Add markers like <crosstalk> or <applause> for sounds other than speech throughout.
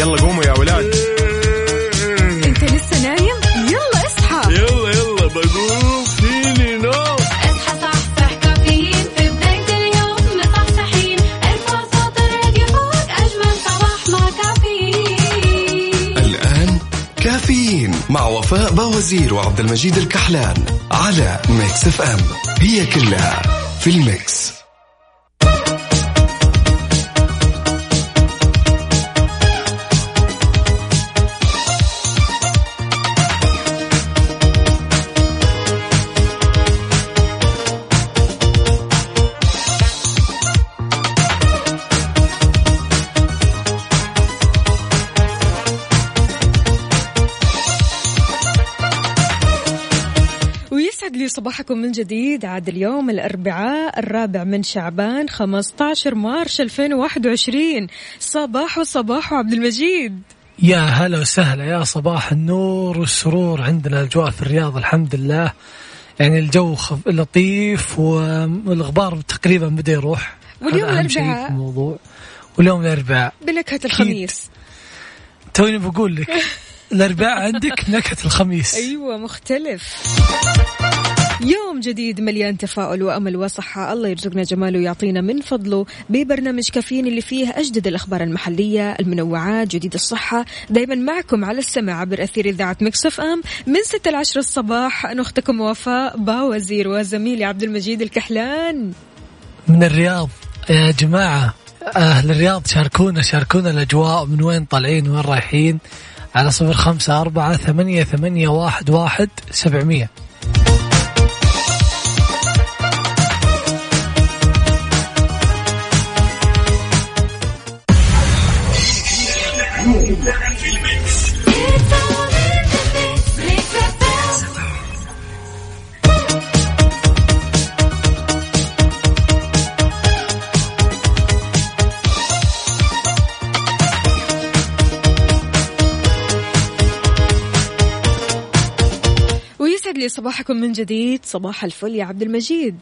يلا قوموا يا ولاد. انت لسه نايم؟ يلا اصحى. يلا يلا بقوم. فيني نوم اصحى صحصح كافيين. في بداية اليوم مصحصحين. ارفع صوت الراديو فوق. أجمل صباح مع كافيين. الآن كافيين مع وفاء بوازير وعبد المجيد الكحلان على Mix FM. هي كلها في ال mix. صباحكم من جديد. عاد اليوم الأربعاء الرابع من شعبان 15 مارش 2021 صباح وصباح عبد المجيد. يا هلا وسهلا يا صباح النور والسرور عندنا اجواء في الرياض الحمد لله. يعني الجو خف... لطيف والغبار تقريبا بدأ يروح. واليوم. في الموضوع. واليوم الأربعاء. بنكهة الخميس. توني بقول لك الأربعاء عندك نكهه الخميس. <laughs> أيوة مختلف. يوم جديد مليان تفاؤل وأمل وصحة. الله يرزقنا جماله ويعطينا من فضله ببرنامج كافيين اللي فيه أجدد الأخبار المحلية المنوعات جديد الصحة. دايما معكم على السمع عبر أثير إذاعة مكسف أم. من 6 ل 10 الصباح أنا أختكم وفاء باوزير وزميلي عبد المجيد الكحلان. من الرياض. يا جماعة أهل الرياض شاركونا شاركونا الأجواء. من وين طالعين؟ وين رايحين؟ على صفر خمسة أربعة ثمانية ثمانية واحد واحد سبعمية. صباحكم من جديد. صباح الفل يا عبد المجيد.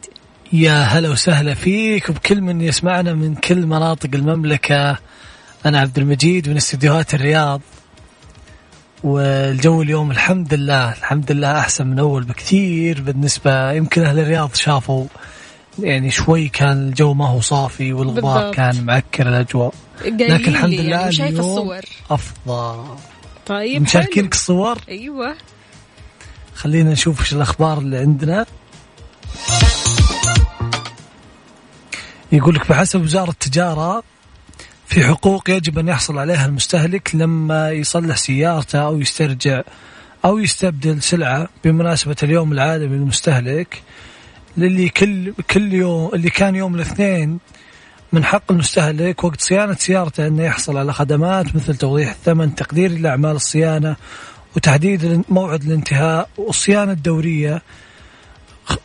يا هلا وسهلا فيك وبكل من يسمعنا من كل مناطق المملكة. أنا عبد المجيد من استديوهات الرياض. والجو اليوم الحمد لله الحمد لله أحسن من أول بكثير بالنسبة يمكن أهل الرياض شافوا يعني شوي كان الجو ما هو صافي والغبار بالضبط. كان معكر الأجواء. لكن الحمد لي لله يعني شايف اليوم الصور. أفضل. طيب مشاركينك. الصور؟ أيوه. خلينا نشوف إيش الأخبار اللي عندنا. يقول لك بحسب وزارة التجارة في حقوق يجب أن يحصل عليها المستهلك لما يصلح سيارته أو يسترجع أو يستبدل سلعة بمناسبة اليوم العالمي للمستهلك للي كل كل يوم اللي كان يوم الاثنين من حق المستهلك وقت صيانة سيارته أنه يحصل على خدمات مثل توضيح الثمن تقدير لأعمال الصيانة وتحديد موعد الانتهاء والصيانة الدورية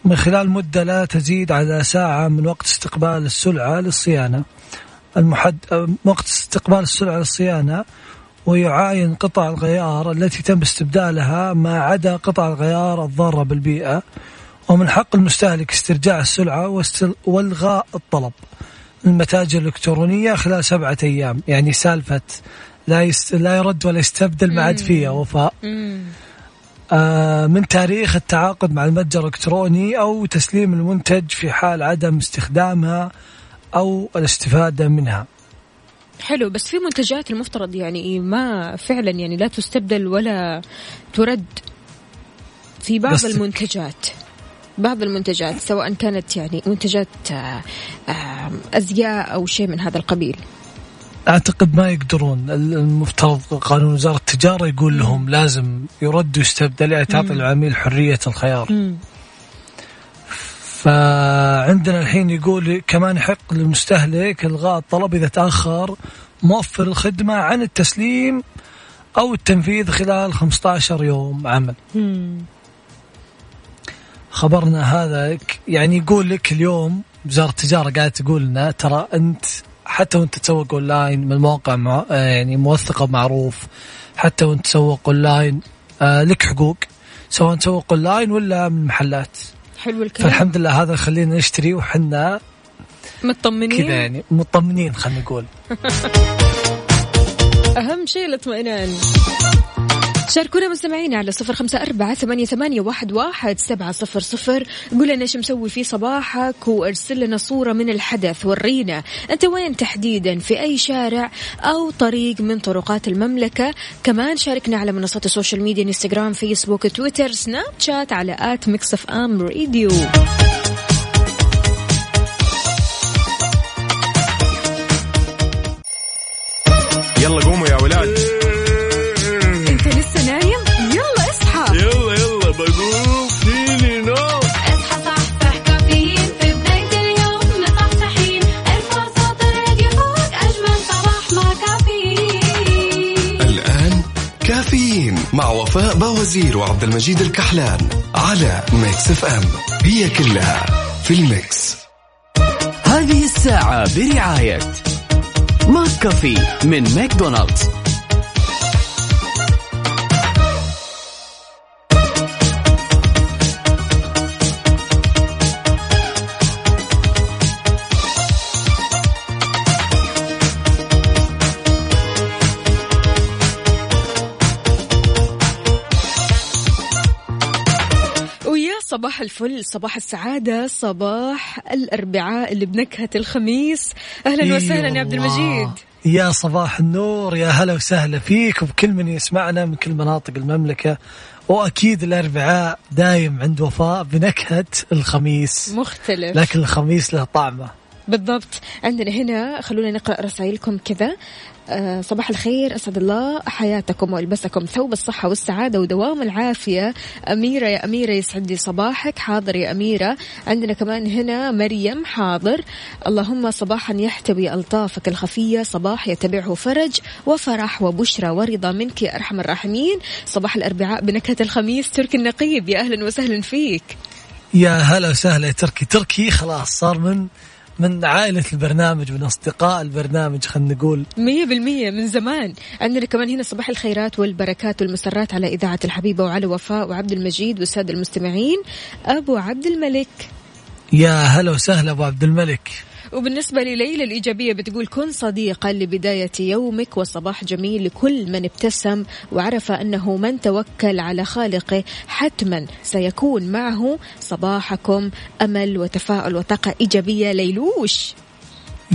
من خلال مدة لا تزيد على ساعة من وقت استقبال السلعة للصيانة. المحد وقت استقبال السلعة للصيانة ويعاين قطع الغيار التي تم استبدالها ما عدا قطع الغيار الضارة بالبيئة. ومن حق المستهلك استرجاع السلعة واستل- والغاء الطلب. المتاجر الإلكترونية خلال سبعة أيام. يعني سالفة لا يست... لا يرد ولا يستبدل ما عاد فيها وفاء. آه من تاريخ التعاقد مع المتجر الإلكتروني أو تسليم المنتج في حال عدم استخدامها أو الاستفادة منها. حلو بس في منتجات المفترض يعني ما فعلا يعني لا تستبدل ولا ترد في بعض بس- المنتجات. بعض المنتجات سواء كانت يعني منتجات آه، أزياء أو شيء من هذا القبيل. أعتقد ما يقدرون المفترض قانون وزارة التجارة يقول لهم لازم يرد ويستبدل يعني تعطي العميل حرية الخيار مم. فعندنا الحين يقول كمان يحق للمستهلك إلغاء الطلب إذا تأخر موفر الخدمة عن التسليم أو التنفيذ خلال 15 يوم عمل. مم. خبرنا هذا يعني يقول لك اليوم وزارة التجارة قاعدة تقول لنا ترى أنت حتى وانت تسوق اونلاين من مواقع مع آه يعني موثقه معروف حتى وانت تسوق اونلاين آه لك حقوق سواء تسوق اونلاين ولا من محلات. حلو الكلام. فالحمد لله هذا يخلينا نشتري وحنا مطمنين. كذا يعني مطمنين خلينا نقول. <laughs> أهم شيء الاطمئنان. شاركونا مستمعينا على صفر خمسة أربعة ثمانية, ثمانية واحد, واحد سبعة صفر صفر. قول لنا إيش مسوي في صباحك وارسل لنا صورة من الحدث ورينا. أنت وين تحديدا؟ في أي شارع أو طريق من طرقات المملكة؟ كمان شاركنا على منصات ال social media إنستغرام فيسبوك تويتر سناب شات على at Mix FM Radio. وفاء باوزير وعبد المجيد الكحلان على Mix FM هي كلها في ال mix. هذه الساعة برعاية McCafé من ماكدونالدز. صباح الفل صباح السعادة صباح الأربعاء اللي بنكهة الخميس. أهلا وسهلا يا عبد. المجيد. يا صباح النور يا هلا وسهلا فيك وبكل من يسمعنا من كل مناطق المملكة. وأكيد الأربعاء دايم عند وفاء بنكهة الخميس. مختلف. لكن الخميس له طعمه. بالضبط. عندنا هنا خلونا نقرأ رسائلكم كذا. صباح الخير أسعد الله. حياتكم وألبسكم ثوب الصحة والسعادة ودوام العافية. أميرة يا أميرة يسعد لي صباحك. حاضر يا أميرة. عندنا كمان هنا مريم حاضر. اللهم صباحا يحتوي ألطافك الخفية. صباح يتبعه فرج وفرح وبشرى ورضا منك يا أرحم الراحمين. صباح الأربعاء بنكهة الخميس تركي النقيب. يا أهلا وسهلا فيك. يا هلا وسهلا تركي تركي خلاص صار من من عائلة البرنامج من أصدقاء البرنامج خلينا نقول. مية بالمية من زمان. عندنا كمان هنا صباح الخيرات والبركات والمسرات على إذاعة الحبيبة وعلى وفاء وعبد المجيد والسادة المستمعين. أبو عبد الملك. يا هلا وسهلا أبو عبد الملك. وبالنسبة لليلى الإيجابية بتقول كن صديقا لبداية يومك وصباح جميل لكل من ابتسم وعرف أنه من توكل على خالقه حتما سيكون معه صباحكم أمل وتفاؤل وطاقة إيجابية. ليلوش!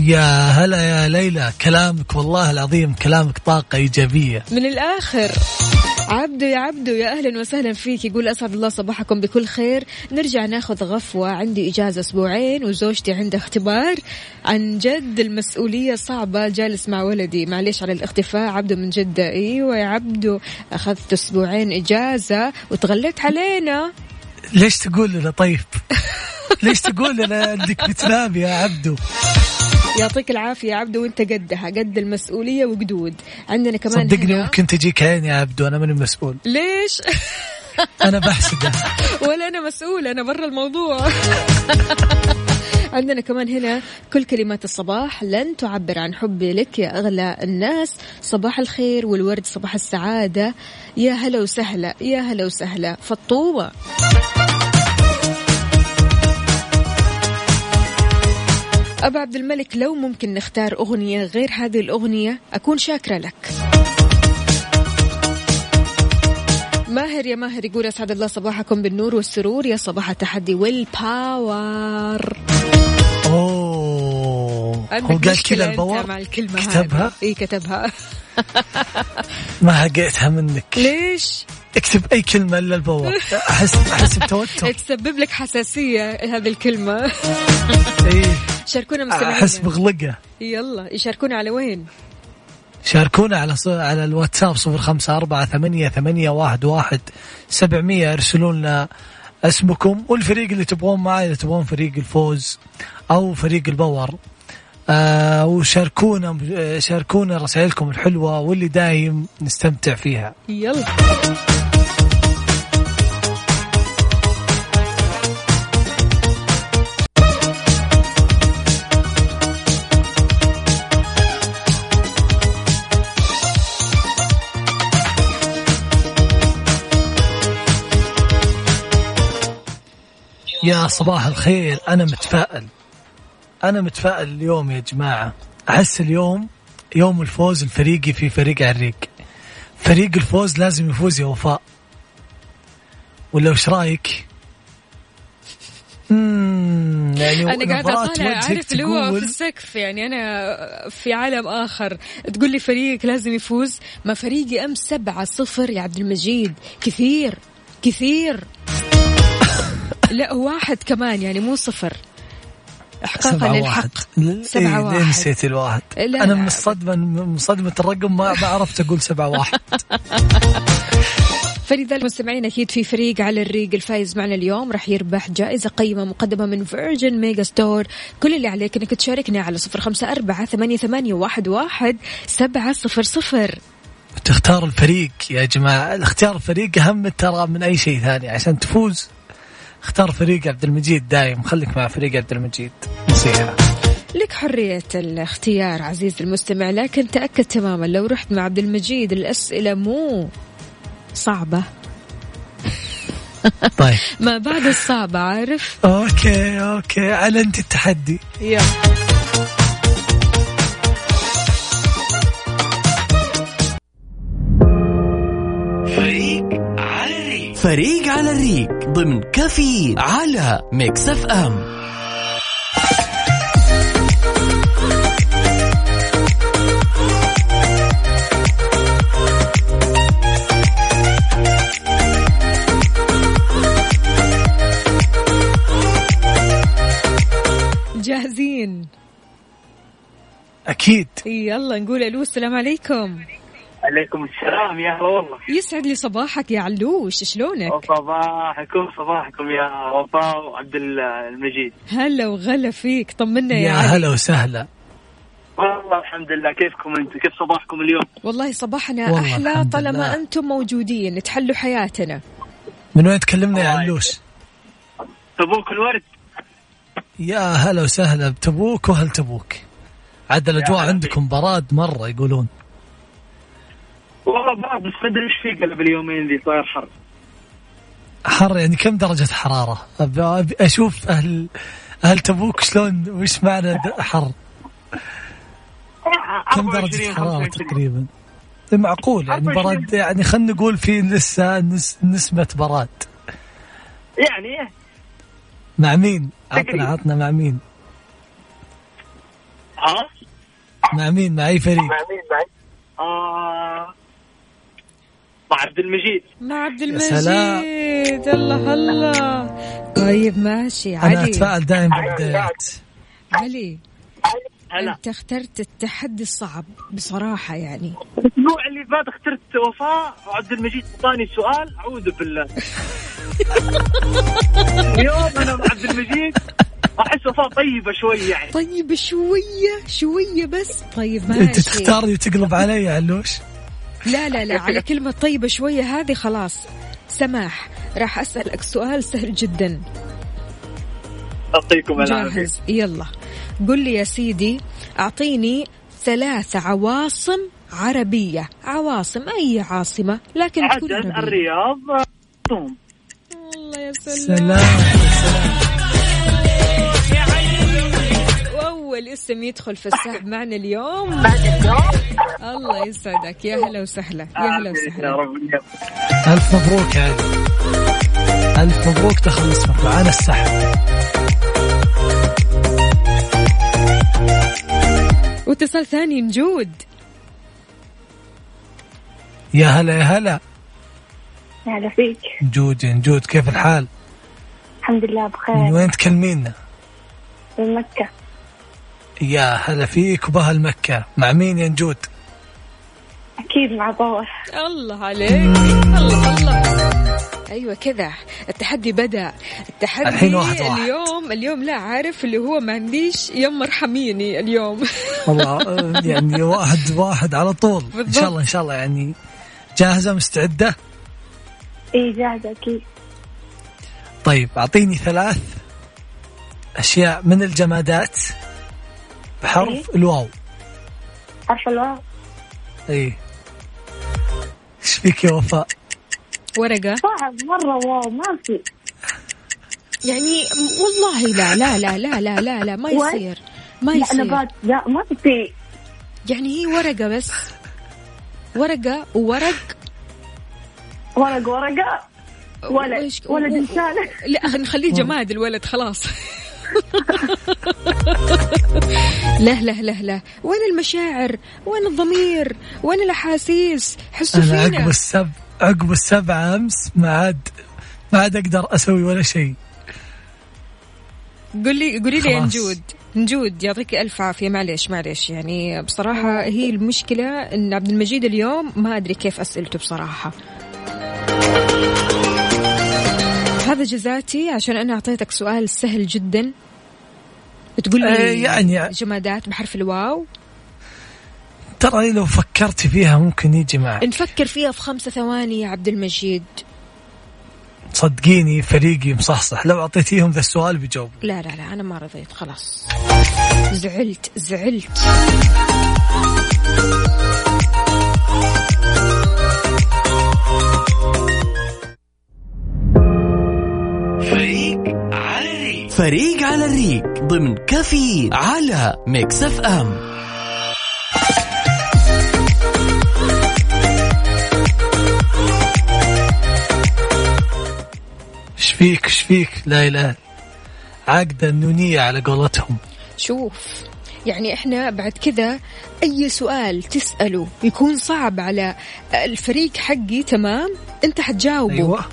يا هلا يا ليلى كلامك والله العظيم كلامك طاقة إيجابية. من الآخر عبدو يا عبدو يا أهلا وسهلا فيك. يقول أسعد الله صباحكم بكل خير. نرجع ناخذ غفوة. عندي إجازة أسبوعين وزوجتي عندها اختبار. عن جد المسؤولية صعبة جالس مع ولدي. معليش على الاختفاء. عبدو من جدة. أيوة يا عبدو أخذت أسبوعين إجازة وتغليت علينا. ليش تقول لنا طيب؟ ليش تقول لنا إنك بتنام يا عبدو؟ يعطيك العافية يا عبدو وانت قدها قد المسؤولية وقدود. عندنا كمان صدقني هنا. ممكن تجيك عين يا عبدو أنا ماني مسؤول. ليش؟ أنا بحسده <laughs> ولا أنا مسؤولة أنا برا الموضوع. <laughs> عندنا كمان هنا كل كلمات الصباح لن تعبر عن حبي لك يا أغلى الناس. صباح الخير والورد صباح السعادة. يا هلا وسهلا يا هلا وسهلا. فطوبة. أبا عبد الملك لو ممكن نختار أغنية غير هذه الأغنية أكون شاكرة لك. ماهر يا ماهر يقول أسعد الله صباحكم بالنور والسرور. يا صباح التحدي وال power أوه هو قال كذا أنت ال power مع الكلمة كتبها؟ اي كتبها. <laughs> ما حقيتها منك. ليش؟ اكتب أي كلمة إلا ال power احس أحس بتوتر. <laughs> تسبب لك حساسية هذه الكلمة. <laughs> إيه. شاركونا مستمعين أحس بغلقة. يلا يشاركونا على وين؟ شاركونا على ص... على الواتساب صفر خمسة أربعة ثمانية, ثمانية واحد, واحد سبعمية. ارسلوا لنا اسمكم والفريق اللي تبغون معي إذا تبغون فريق الفوز أو فريق البور آه وشاركونا آه، شاركونا رسائلكم الحلوة واللي دايم نستمتع فيها. يلا. يا صباح الخير أنا متفائل. أنا متفائل اليوم يا جماعة. أحس اليوم يوم الفوز الفريقي في فريق عريق. فريق الفوز لازم يفوز يا وفاء. ولا وش رأيك؟ مم، يعني أنا قاعدة نظرات أطالع عارف اللي هو في السقف يعني أنا في عالم آخر. تقول لي فريق لازم يفوز ما فريقي امس سبعة صفر يا عبد المجيد. كثير كثير. لا واحد كمان يعني مو صفر. احقاقا للحق واحد. ل- سبعة إيه، واحد. نسيت الواحد؟ لا. أنا من الصدمة من صدمة الرقم ما عرفت أقول سبعة واحد. <laughs> فلذلك مستمعين أكيد في فريق على الريق الفايز معنا اليوم. راح يربح جائزة قيمة مقدمة من Virgin Megastore كل اللي عليك إنك تشاركنا على صفر خمسة أربعة ثمانية, ثمانية واحد, واحد سبعة صفر صفر. تختار الفريق يا جماعة. اختيار الفريق أهم ترى من أي شيء ثاني عشان تفوز. اختار فريق عبد المجيد دايم. خليك مع فريق عبد المجيد. نصيحة لك حرية الاختيار عزيزي المستمع لكن تأكد تماما لو رحت مع عبد المجيد الأسئلة مو صعبة. <laughs> طيب. ما بعد الصعبة عارف؟ okay okay. اعلنت التحدي. يلا. فريق على الريق ضمن كفي على ميكس اف ام. جاهزين؟ أكيد. يلا نقول ألو السلام عليكم. عليكم السلام يا هلا والله يسعد لي صباحك يا علوش شلونك؟ صباحكم صباحكم يا وفاء وعبد المجيد. هلا وغلا فيك طمنا يا, يا هلا وسهلا. والله الحمد لله كيفكم أنتم؟ كيف صباحكم اليوم؟ والله صباحنا والله أحلى طالما لله. أنتم موجودين تحلوا حياتنا. من وين تكلمنا يا علوش؟ تبوك الورد؟ يا هلا وسهلا بتبوك وهل تبوك؟ عاد الأجواء عندكم براد مرة يقولون. والله بعض بس ما أدري إيش في قلب اليومين ذي صاير حر حر يعني كم درجة حرارة؟ أبي أبي أشوف أهل أهل تبوك شلون وش معنى د- حر؟ كم 24 درجة حرارة 25. تقريبا؟ معقول يعني 24. برد يعني خلينا نقول في لسه نس نسمة براد يعني مع مين؟ عطنا. عطنا مع مين؟ ها مع مين؟ مع أي فريق؟ آه مع عبد المجيد. مع عبد يا سلام. المجيد الله الله طيب ماشي أنا علي. أتفائل دائما بالبدايات علي هلا. أنت اخترت التحدي الصعب بصراحة يعني. الأسبوع اللي فات اخترت وفاء وعبد المجيد أعطاني سؤال أعوذ بالله. <laughs> اليوم أنا مع عبد المجيد أحس وفاء طيبة شوي يعني. طيب شوية شوية بس. طيب أنت ماشي. تختار وتقلب علي يا علوش. لا لا لا. على <laughs> كلمة طيبة شوية. هذه خلاص. سماح. راح أسألك سؤال سهل جدا. العافية. جاهز. يلا. قل لي يا سيدي أعطيني ثلاث عواصم عربية. عواصم أي عاصمة؟ لكن تكون عدن الرياض. الله يا سلام. سلام. وأول اسم يدخل في السحب معنا اليوم. الله يسعدك. يا هلا وسهلا. يا هلا يا وسهلا. ألف مبروك يا علي ألف مبروك دخل اسمك معانا السحب. واتصال ثاني نجود. يا هلا يا هلا. هلا فيك. نجود يا نجود كيف الحال؟ الحمد لله من بخير وين تكلمينا؟ من مكة. يا هلا فيك وبأهل مكة مع مين يا نجود؟ أكيد مع باور الله عليك. الله الله. أيوه كذا. التحدي بدأ. التحدي الحين واحد واحد. اليوم اليوم لا عارف اللي هو ما عنديش يم ارحميني اليوم. <laughs> والله يعني واحد واحد على طول. إن بالضبط. شاء الله إن شاء الله يعني جاهزة مستعدة؟ إيه جاهزة أكيد. طيب أعطيني ثلاث أشياء من الجمادات. بحرف إيه؟ الواو. عارفة الواو. اي إيش فيك يا وفاء؟ ورقة. صعب مرة واو ما في. يعني والله لا لا لا لا لا لا, لا ما؟ يصير. ما لا يصير. نبات لا ما في. يعني هي ورقة بس. ورقة وورق. ورق ورقة. ولد. ولد إنسان. لا <laughs> نخليه جماد الولد خلاص. <laughs> لا لا لا لا. وين المشاعر؟ وين الضمير؟ وين الأحاسيس؟ حسوا أنا عقب فينا السب عقب السبعة أمس ما عاد ما عاد أقدر أسوي ولا شيء. قولي قولي لي. نجود. نجود يعطيك ألف عافية. معليش معليش. يعني بصراحة هي المشكلة إن عبد المجيد اليوم ما أدري كيف أسئلته بصراحة. هذا جزاتي عشان أنا أعطيتك سؤال سهل جدا. تقول آه، لي يعني- جمادات بحرف الواو. ترى لو فكرت فيها ممكن يجي معك. نفكر فيها في خمسة ثواني يا عبد المجيد. صدقيني فريقي مصحصح. لو أعطيتيهم ذا السؤال بيجاوب لا لا لا أنا ما رضيت خلاص. زعلت زعلت. فريق على الريق ضمن كافيين على Mix FM. إيش فيك؟ إيش فيك؟ لا إله. عقدة النونية على قولتهم. شوف يعني إحنا بعد كذا أي سؤال تسأله يكون صعب على الفريق حقي تمام؟ أنت حتجاوبه. أيوه.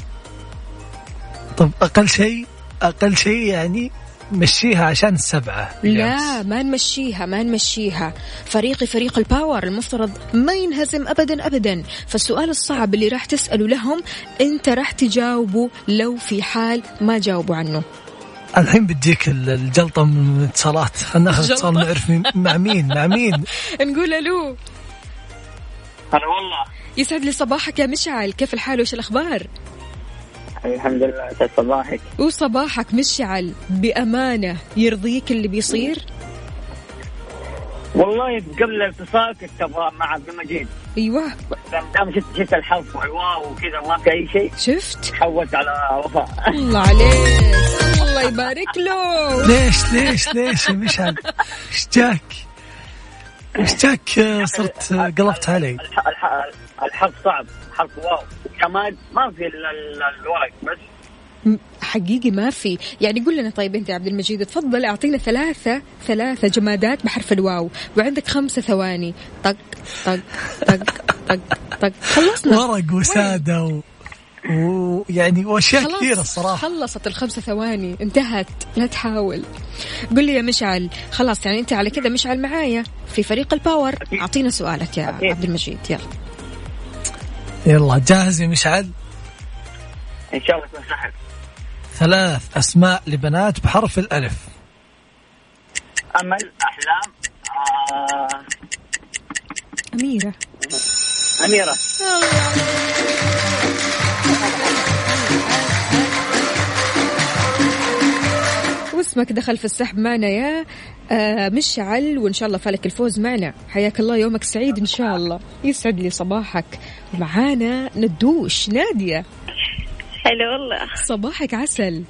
طب أقل شيء أقل شيء يعني مشيها عشان السبعة. لا ما نمشيها ما نمشيها. فريقي فريق الباور المفترض ما ينهزم ابدا ابدا. فالسؤال الصعب اللي راح تسأله لهم أنت راح تجاوبه لو في حال ما جاوبوا عنه. الحين بتجيك ال- الجلطة من الاتصالات خلينا ناخذ اتصال. نعرف مين. مع مين؟ مع مين؟ <laughs> نقول ألو. هلا والله. يسعد لي صباحك يا مشعل. كيف الحال؟ وش الأخبار؟ الحمد لله صباحك. وصباحك مشعل بأمانة يرضيك اللي بيصير؟ والله قبل الاتصال كنت أبغى مع عبد المجيد. أيوه. دام شفت شفت الحرف واو وكذا ما في أي شيء شفت؟ حولت على وفاء. الله عليك الله يبارك له. ليش ليش ليش يا مشعل؟ جاك؟ آه، صرت قلبت علي. الح- الح- الحرف صعب حرف واو. جماد ما في الورق بس. حقيقي ما في. يعني قول لنا طيب أنت يا عبد المجيد تفضل أعطينا ثلاثة ثلاثة جمادات بحرف الواو وعندك خمسة ثواني. طق طق طق طق طق. خلصنا. ورق وسادة و... ويعني وأشياء خلاص كثيرة الصراحة. خلصت الخمسة ثواني. انتهت. لا تحاول. قل لي يا مشعل. خلاص يعني أنت على كذا مشعل معايا. في فريق الباور. أعطينا سؤالك يا أكيد. عبد المجيد. يلا. يلا جاهز يا مشعل؟ إن شاء الله يكون سهل. ثلاث أسماء لبنات بحرف الألف. أمل أحلام آه أميرة. أميرة. واسمك دخل في السحب معنا يا آه مشعل وإن شاء الله فالك الفوز معنا. حياك الله يومك سعيد إن شاء الله. يسعد لي صباحك. معانا ندوش نادية. هلا والله. صباحك عسل.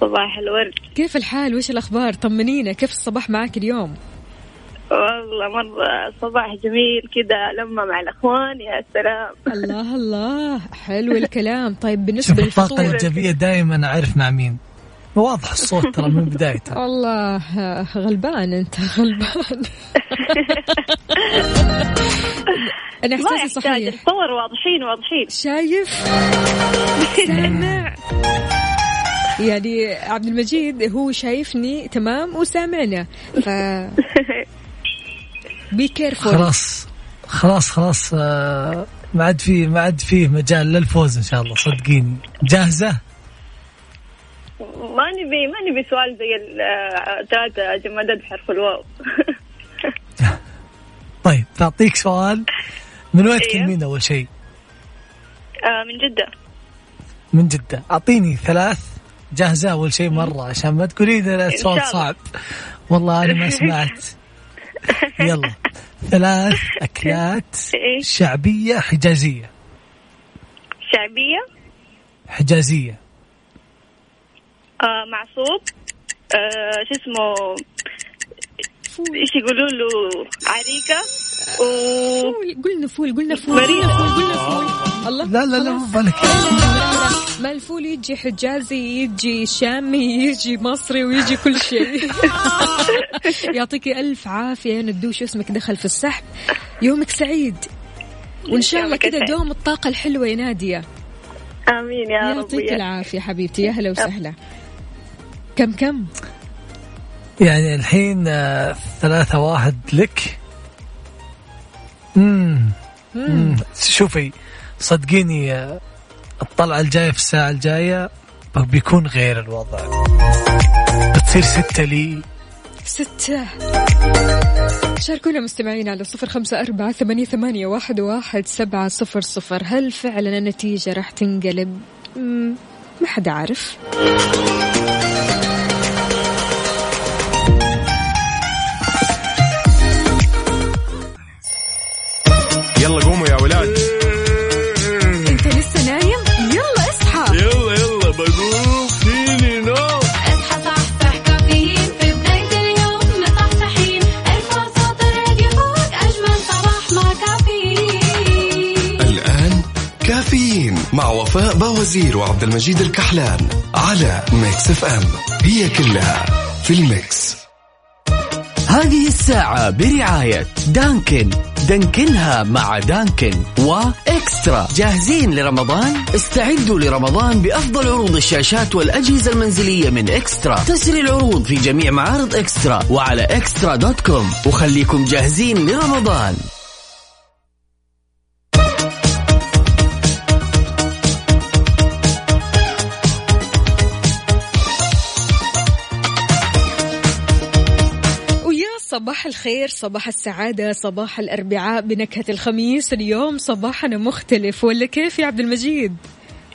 صباح الورد. كيف الحال؟ وش الأخبار؟ طمنينا. كيف الصباح معك اليوم؟ والله مرة صباح جميل كذا لما مع الأخوان يا سلام. الله الله. حلو الكلام. طيب بالنسبة شوف الطاقة للفطور. الإيجابية دائما أعرف مع مين. واضح الصوت ترى من بدايته. <laughs> والله غلبان انت غلبان. <laughs> أنا ما احساسي صحيح. الصور واضحين واضحين. شايف؟ <laughs> سامع يعني عبد المجيد هو شايفني تمام وسامعنا. ف be careful خلاص خلاص خلاص آه، ما عاد فيه ما عاد فيه مجال للفوز إن شاء الله صدقيني. جاهزة؟ ما نبي ما نبي سؤال زي الثلاثة جمادات بحرف الواو. <laughs> طيب تعطيك سؤال. من وين أيوه. تكلمين أول شيء؟ آه، من جدة. من جدة. أعطيني ثلاث. جاهزة أول شيء مرة عشان ما تقولي لي السؤال. صعب. والله أنا ما <laughs> سمعت. يلا. ثلاث أكلات <laughs> إيه؟ شعبية حجازية. شعبية؟ حجازية. آه، معصوب. آه، شو اسمه؟ فول إيش يقولوا له؟ عريكة و فول. قلنا فول قلنا فول. قلنا فول قلنا فول. الله. لا لا لا مو. بالك. ما الفول يجي حجازي يجي شامي يجي مصري ويجي كل شيء. <laughs> يعطيكي ألف عافية. يا ندوش اسمك دخل في السحب. يومك سعيد. وإن شاء الله كذا. دوم الطاقة الحلوة يا نادية. آمين يا رب يعطيك العافية حبيبتي. يا هلا وسهلا. كم كم؟ يعني الحين آه، ثلاثة واحد لك. امم أمم. شوفي صدقيني آه، الطلعة الجاية في الساعة الجاية بيكون غير الوضع. بتصير ستة لي. ستة. شاركونا مستمعين على صفر خمسة أربعة ثمانية, ثمانية واحد, واحد سبعة صفر صفر. هل فعلا النتيجة راح تنقلب؟ مم، ما حدا عارف. يلا قوموا يا ولاد. انت لسه نايم؟ يلا اصحى. يلا يلا بقوم. فيني نو اصحى صحصح كافيين. في بداية اليوم مصحصحين ارفع صوت الراديو فوق أجمل صباح مع كافيين. الآن كافيين مع وفاء باوزير وعبد المجيد الكحلان على Mix FM. هي كلها في ال Mix. هذه الساعة برعاية Dunkin. Dunkin ها مع Dunkin و eXtra. جاهزين لرمضان؟ استعدوا لرمضان بأفضل عروض الشاشات والأجهزة المنزلية من eXtra. تسري العروض في جميع معارض eXtra وعلى eXtra dot com. وخليكم جاهزين لرمضان. صباح الخير صباح السعادة صباح الأربعاء بنكهة الخميس. اليوم صباحنا مختلف ولا كيف يا عبد المجيد؟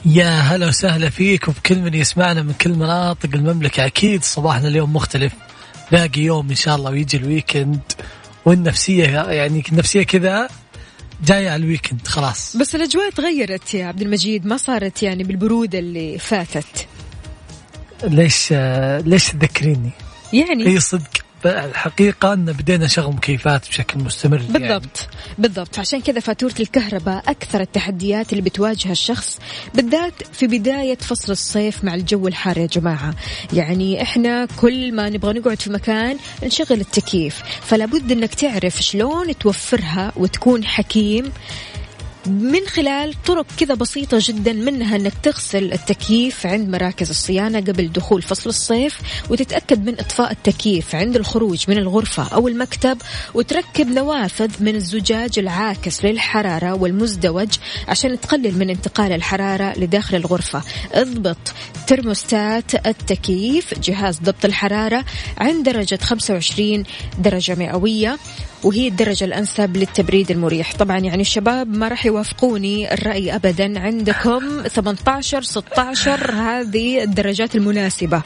يا هلا وسهلا فيك وبكل من يسمعنا من كل مناطق المملكة. أكيد صباحنا اليوم مختلف. باقي يوم إن شاء الله ويجي ال weekend. والنفسية يعني النفسية كذا جاية على ال weekend خلاص. بس الأجواء تغيرت يا عبد المجيد ما صارت يعني بالبرودة اللي فاتت. ليش ليش تذكريني؟ يعني هي صدق. الحقيقة أن بدينا نشغل مكيفات بشكل مستمر يعني. بالضبط بالضبط. عشان كذا فاتورة الكهرباء أكثر التحديات اللي بتواجهها الشخص بالذات في بداية فصل الصيف مع الجو الحار يا جماعة. يعني إحنا كل ما نبغى نقعد في مكان نشغل التكييف. فلا بد أنك تعرف شلون توفرها وتكون حكيم من خلال طرق كذا بسيطة جدا منها أنك تغسل التكييف عند مراكز الصيانة قبل دخول فصل الصيف وتتأكد من إطفاء التكييف عند الخروج من الغرفة أو المكتب وتركب نوافذ من الزجاج العاكس للحرارة والمزدوج عشان تقلل من انتقال الحرارة لداخل الغرفة. اضبط ترموستات التكييف جهاز ضبط الحرارة عند درجة 25 درجة مئوية. وهي الدرجة الأنسب للتبريد المريح. طبعا يعني الشباب ما راح يوافقوني الرأي أبدا عندكم. 18 16 هذه الدرجات المناسبة.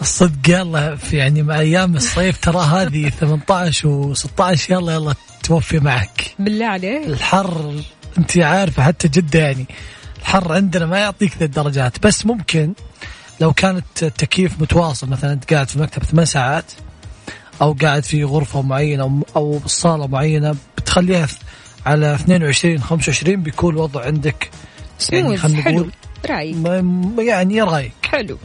الصدق يلا في يعني مع أيام الصيف ترى هذه 18 و16 يلا يلا توفي معك. بالله عليك. الحر أنت عارفة حتى جدة يعني الحر عندنا ما يعطيك ذا الدرجات. بس ممكن لو كانت التكييف متواصل مثلا أنت قاعد في المكتب ثمان ساعات أو قاعد في غرفة معينة أو- أو صالة معينة بتخليها على 22 25 بيكون الوضع عندك. يعني خلينا حلو. نقول رأيك. ما- يعني رأيك. حلو.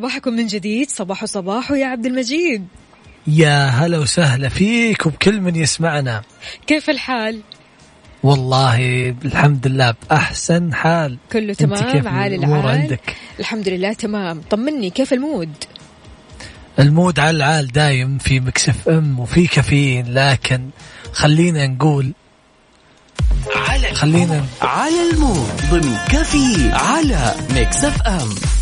صباحكم من جديد. صباح صباح يا عبد المجيد. يا هلا وسهلا فيك وبكل من يسمعنا. كيف الحال؟ والله الحمد لله بأحسن حال. كله تمام؟ عال الأمور العال؟ عندك؟ الحمد لله تمام. طمني كيف ال mood؟ ال mood على العال دايم في Mix FM وفي كافيين لكن خلينا نقول على خلينا على ال mood ضمن كافيين على Mix FM.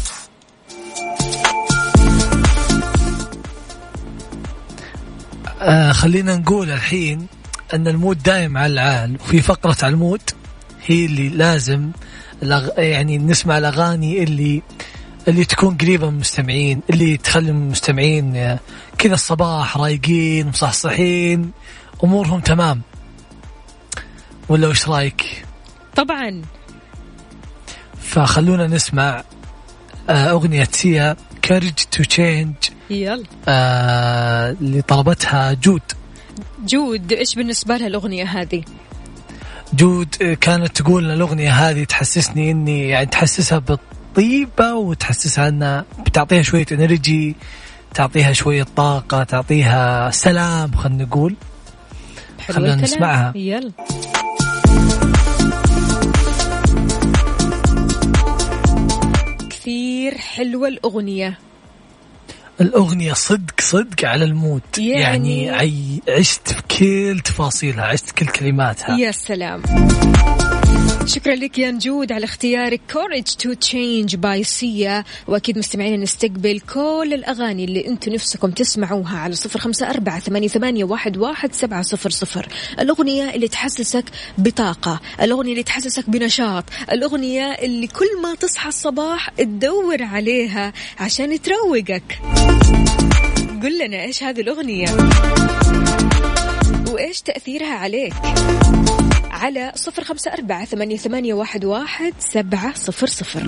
آه خلينا نقول الحين أن ال mood دايم على العال وفي فقرة على ال mood هي اللي لازم. يعني نسمع الأغاني اللي اللي تكون قريبة من المستمعين اللي تخلي المستمعين آه، كذا الصباح رايقين مصحصحين أمورهم تمام ولا وش رأيك؟ طبعا فخلونا نسمع آه، أغنية Sia Courage to Change يلا. اللي طلبتها جود. جود إيش بالنسبة لها الأغنية هذه؟ جود آه، كانت تقول ان الأغنية هذه تحسسني إني يعني تحسسها بالطيبة وتحسسها أنها بتعطيها شوية energy تعطيها شوية طاقة تعطيها سلام خلينا نقول. خلينا. نسمعها. يلا. كثير حلوة الأغنية. الأغنية صدق صدق على ال mood يعني- يعني, عشت في كل تفاصيلها عشت كل كلماتها. يا سلام. شكرا لك يا نجود على اختيارك Courage to Change by Sia وأكيد مستمعين نستقبل كل الأغاني اللي أنتم نفسكم تسمعوها على صفر خمسة أربعة ثمانية, ثمانية واحد, واحد سبعة صفر صفر. الأغنية اللي تحسسك بطاقة الأغنية اللي تحسسك بنشاط الأغنية اللي كل ما تصحى الصباح تدور عليها عشان تروقك. قل لنا إيش هذه الأغنية؟ وإيش تأثيرها عليك؟ على صفر خمسة أربعة ثمانية, واحد سبعة صفر صفر.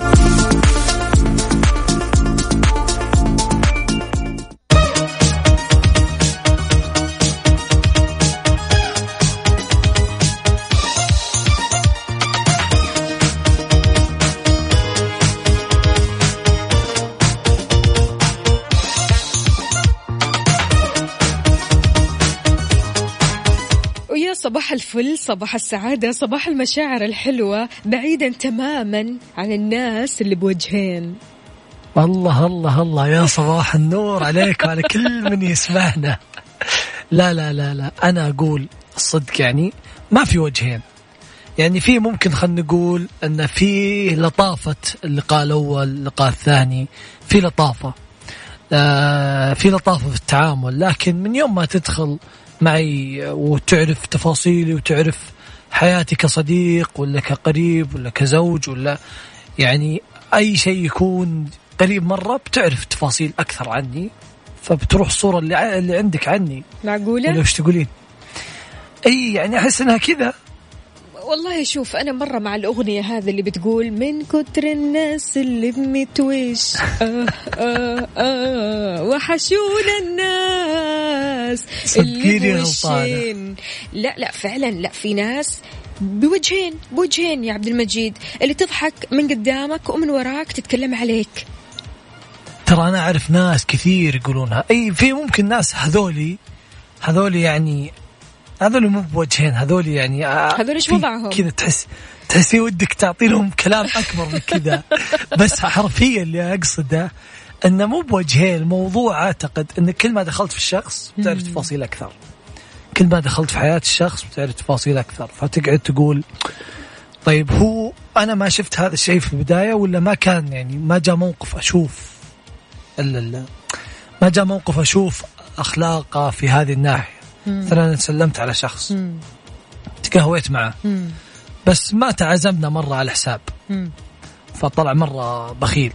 صباح الفل صباح السعادة صباح المشاعر الحلوة بعيدا تماما عن الناس اللي بوجهين. الله الله الله يا صباح النور عليك وعلى كل من يسمعنا. لا لا لا لا أنا أقول الصدق يعني ما في وجهين. يعني في ممكن خلينا نقول أن في لطافة اللقاء الأول اللقاء الثاني في لطافة. آه في لطافة في التعامل لكن من يوم ما تدخل معي وتعرف تفاصيلي وتعرف حياتي كصديق ولا كقريب ولا كزوج ولا يعني أي شيء يكون قريب مره بتعرف تفاصيل أكثر عني فبتروح الصورة اللي اللي عندك عني ولا معقولة؟ وش تقولين؟ إي يعني أحس إنها كذا والله شوف أنا مرة مع الأغنية هذه اللي بتقول من كتر الناس اللي بمتوش <laughs> آه آه آه وحشونا الناس اللي. بوجهين لا لا فعلا لا في ناس بوجهين بوجهين يا عبد المجيد اللي تضحك من قدامك ومن وراك تتكلم عليك. ترى أنا أعرف ناس كثير يقولونها. أي في ممكن ناس هذولي هذولي يعني هذول مو بوجهين هذول يعني آه، هذول في وضعهم؟ كذا تحس تحسي ودك تعطي لهم كلام أكبر من كذا. <laughs> بس حرفيا اللي أقصده إنه مو بوجهين الموضوع أعتقد إن كل ما دخلت في الشخص بتعرف تفاصيل أكثر. كل ما دخلت في حياة الشخص بتعرف تفاصيل أكثر. فتقعد تقول طيب هو أنا ما شفت هذا الشيء في البداية ولا ما كان يعني ما جاء موقف أشوف الا لا ما جاء موقف أشوف أخلاقه في هذه الناحية. مثلا أنا سلمت على شخص. تقهويت معه. بس ما تعازمنا مرة على الحساب. فطلع مرة بخيل.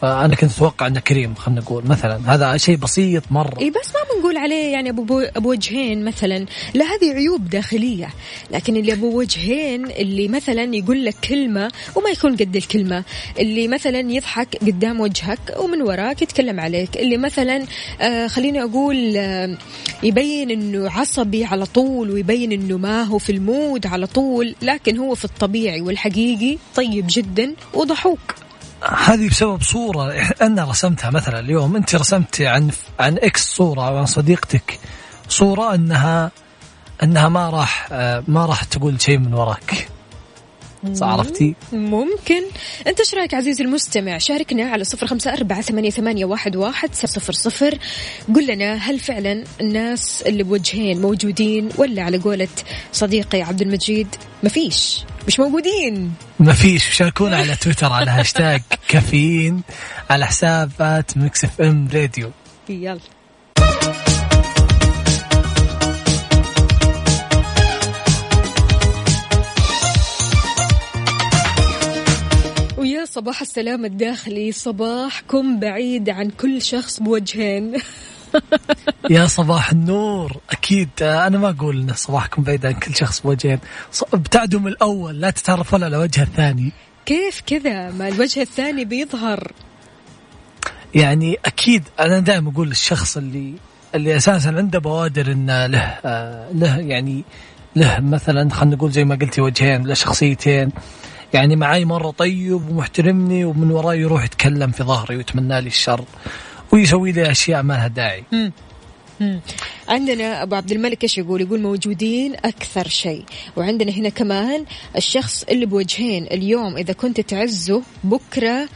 فأنا كنت أتوقع أنه كريم خلينا نقول. مثلا هذا شيء بسيط مرة. إي بس ما بنقول عليه يعني أبو بو- أبو وجهين مثلا. لا هذه عيوب داخلية. لكن اللي أبو وجهين اللي مثلا يقول لك كلمة وما يكون قد الكلمة. اللي مثلا يضحك قدام وجهك ومن وراك يتكلم عليك. اللي مثلا آه خليني أقول آه يبين إنه عصبي على طول ويبين إنه ما هو في ال mood على طول لكن هو في الطبيعي والحقيقي طيب جدا وضحوك. هذه بسبب صورة أنا رسمتها مثلا اليوم أنت رسمت عن عن إكس صورة أو عن صديقتك صورة أنها أنها ما راح آه، ما راح تقول شيء من وراك. عرفتي؟ ممكن. أنت إيش رأيك عزيزي المستمع؟ شاركنا على صفر خمسة أربعة ثمانية, ثمانية واحد, واحد صفر صفر. قل لنا هل فعلا الناس اللي بوجهين موجودين ولا على قولة صديقي عبد المجيد مفيش؟ مش موجودين. ما فيش. شاركونا على تويتر على هاشتاج كافيين على حساب at Mix FM Radio يلا. ويا صباح السلام الداخلي. صباحكم بعيد عن كل شخص بوجهين. <laughs> <laughs> يا صباح النور. أكيد آه، أنا ما أقول إن صباحكم بعيد عن كل شخص بوجهين. ابتعدوا من الأول لا تتعرفون على وجه الثاني. كيف كذا؟ ما الوجه الثاني بيظهر. يعني أكيد أنا دائما أقول الشخص اللي اللي أساسا عنده بوادر انه له آه له يعني له مثلا خلينا نقول زي ما قلتي وجهين له شخصيتين. يعني معاي مرة طيب ومحترمني ومن وراي يروح يتكلم في ظهري ويتمنى لي الشر. ويسوي لي أشياء ما لها داعي. مم. عندنا أبو عبد الملك إيش يقول؟ يقول موجودين أكثر شيء، وعندنا هنا كمان الشخص اللي بوجهين اليوم إذا كنت تعزه بكرة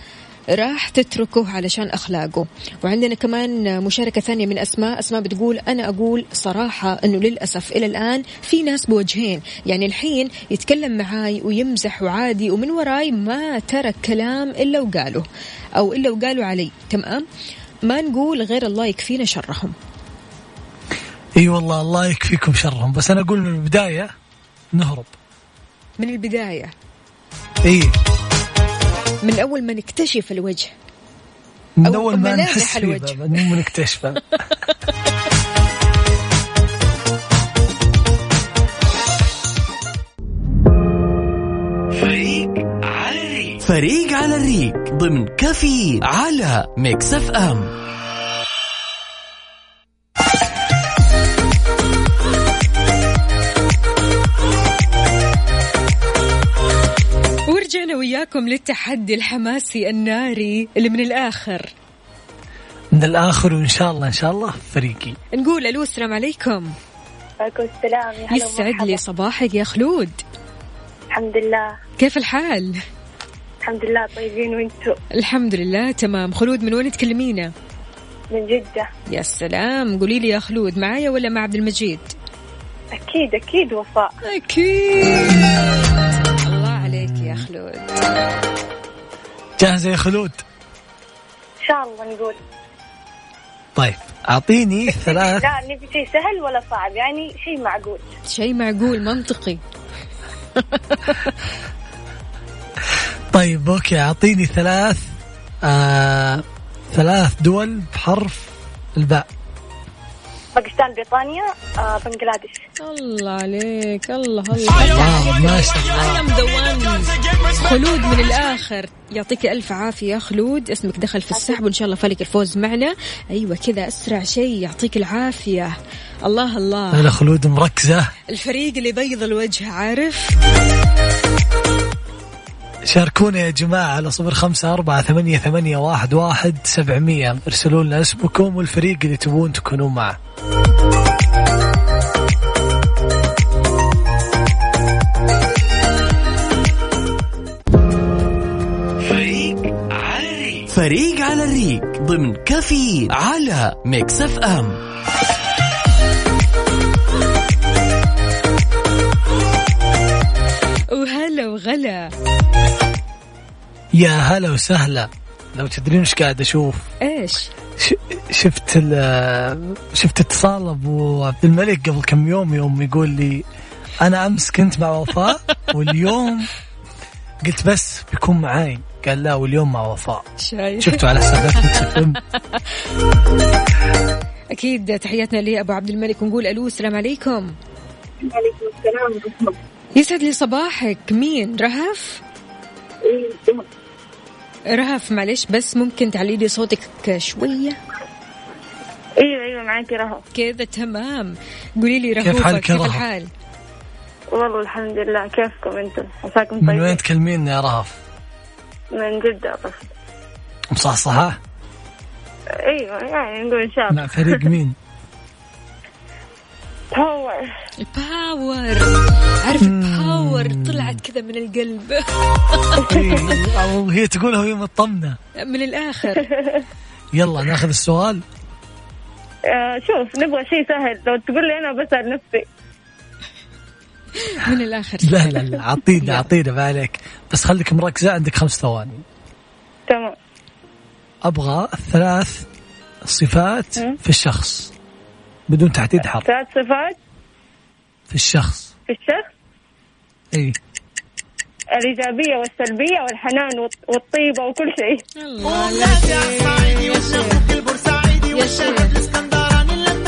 راح تتركه علشان أخلاقه، وعندنا كمان مشاركة ثانية من أسماء، أسماء بتقول أنا أقول صراحة إنه للأسف إلى الآن في ناس بوجهين، يعني الحين يتكلم معاي ويمزح وعادي ومن وراي ما ترك كلام إلا وقاله. أو إلا وقالوا علي، تمام؟ ما نقول غير الله يكفينا شرهم. إي والله الله يكفيكم شرهم. بس أنا أقول من البداية نهرب. من البداية. إي. من أول ما نكتشف الوجه. من أول ما نحس الوجه. مو نكتشفه. <laughs> فريق على الريق ضمن كافيين على Mix FM. ورجعنا وياكم للتحدي الحماسي الناري اللي من الآخر. من الآخر وإن شاء الله إن شاء الله فريقي. نقول ألو السلام عليكم. عليكم السلام يا هلا يسعد. لي صباحك يا خلود. الحمد لله. كيف الحال؟ الحمد لله طيبين وأنتم الحمد لله تمام. خلود من وين تكلمينا؟ من جدة. يا سلام. قولي لي يا خلود معايا ولا مع عبد المجيد؟ أكيد أكيد وفاء. أكيد. الله عليك يا خلود. جاهزة يا خلود؟ إن شاء الله نقول. طيب أعطيني <laughs> ثلاث لا نبي شيء سهل ولا صعب؟ يعني شيء معقول. شيء معقول منطقي. <laughs> طيب أوكي أعطيني ثلاث آه ثلاث دول بحرف الباء. باكستان بريطانيا آه بنغلاديش الله عليك الله الله. ما شاء الله. خلود من الآخر. يعطيك ألف عافية يا خلود. اسمك دخل في السحب وإن شاء الله فلك الفوز معنا. أيوة كذا أسرع شيء يعطيك العافية. الله الله. هلا خلود مركزة. الفريق اللي بيض الوجه عارف؟ شاركونا يا جماعة على صفر خمسة أربعة ثمانية, ثمانية واحد, واحد سبعمية. ارسلوا لنا اسمكم والفريق اللي تبون تكونوا معه. فريق على الريق ضمن كافيين على Mix FM. وغلا. يا هلا وسهلا. لو تدرين إيش قاعد أشوف؟ إيش؟ ش- شفت ال- شفت اتصال أبو عبد الملك قبل كم يوم يوم يقول لي أنا أمس كنت مع وفاء <laughs> واليوم قلت بس بيكون معاي. قال لا واليوم مع وفاء. شايف. شفتوا على حسابات <laughs> أكيد تحياتنا لأبو عبد الملك ونقول ألو السلام عليكم. عليكم السلام ورحمة الله. يسعد لي صباحك. مين؟ رهف؟ رهف معلش بس ممكن تعلي لي صوتك شوية. أيوه أيوه معاكي رهف. كذا تمام. قولي لي كيف رهوفة حالك يا كيف رهف؟ الحال؟ والله الحمد لله كيفكم أنتم؟ عساكم من طيبين؟ وين تكلمينا يا رهف؟ من جدة بس. مصحصحة؟ أيوه يعني نقول إن شاء الله. مع فريق مين؟ <laughs> power ال power عارف ال power طلعت كذا من القلب. أو هي تقولها وهي مطمنة. من الآخر. <laughs> يلا ناخذ السؤال. آه شوف نبغى شيء سهل. لو تقول لي أنا بسأل نفسي. من الآخر. لا لا لا اعطينا اعطينا ما عليك. بس خليك مركزة عندك خمس ثواني. تمام. أبغى ثلاث صفات. في الشخص. بدون تحديد حرف ثلاث صفات في الشخص. في الشخص؟ اي الإيجابية والسلبية والحنان والط- والطيبة وكل شيء.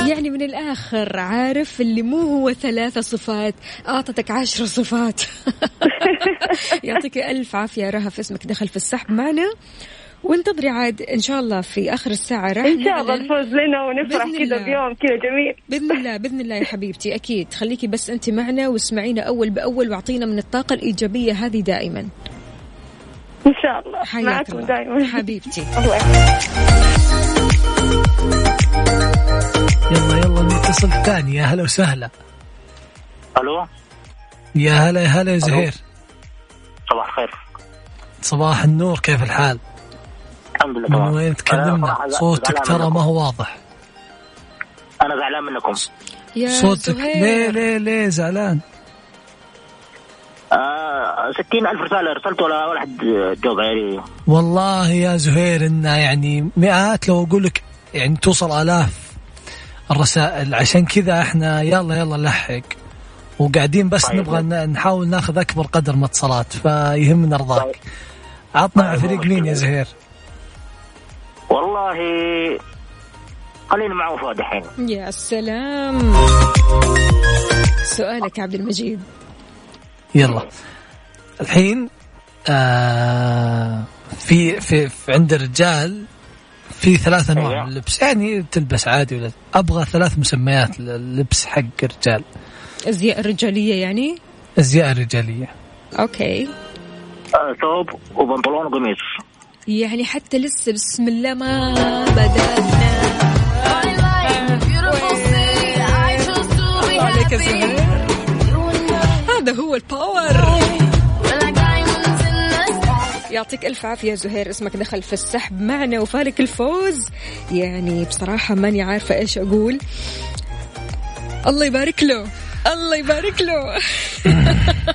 يعني من الآخر عارف اللي مو هو ثلاثة صفات أعطتك عشر صفات. <laughs> يعطيك ألف عافية رهف اسمك دخل في السحب معنا. وانتظري عاد إن شاء الله في آخر الساعة راح إن شاء الله الفوز لنا ونفرح كذا. بيوم كذا جميل. بإذن الله بإذن الله يا حبيبتي أكيد. خليكي بس أنت معنا واسمعينا أول بأول واعطينا من الطاقة الإيجابية هذه دائما. إن شاء الله. حياك معكم الله. دائما. حبيبتي. <laughs> الله يحفظك. يلا يلا نتصل ثاني. يا هلا وسهلا. ألو؟ يا هلا يا هلا يا زهير. صباح الخير. صباح النور كيف الحال؟ الحمد لله من تمام وين تكلمنا؟ صوتك ترى. ما هو واضح أنا زعلان منكم يا صوتك ليه زهير ليه ليه زعلان؟ آه ستين ألف رسالة أرسلت ولا ولا حد جاوب علي والله يا زهير انها يعني مئات لو أقول لك يعني توصل آلاف الرسائل عشان كذا إحنا يلا يلا نلحق وقاعدين بس طيب. نبغى نحاول ناخذ أكبر قدر من اتصالات فيهمنا رضاك طيب. عطنا طيب، فريق مين يا. زهير؟ والله خليني مع وفاء دحين يا سلام. سؤالك يا عبد المجيد. يلا. الحين آه في, في في عند الرجال في ثلاث أنواع. أيوة. من اللبس يعني تلبس عادي ولا؟ أبغى ثلاث مسميات للبس حق الرجال. الازياء الرجالية يعني؟ أزياء الرجالية. أوكي. آه ثوب وبنطلون وقميص. يعني حتى لسه بسم الله ما بدأنا. هذا هو الباور يعطيك ألف عافية يا زهير اسمك دخل في السحب معنا وفالك الفوز. يعني بصراحة ماني عارفة إيش أقول. الله يبارك له الله يبارك له. <laughs>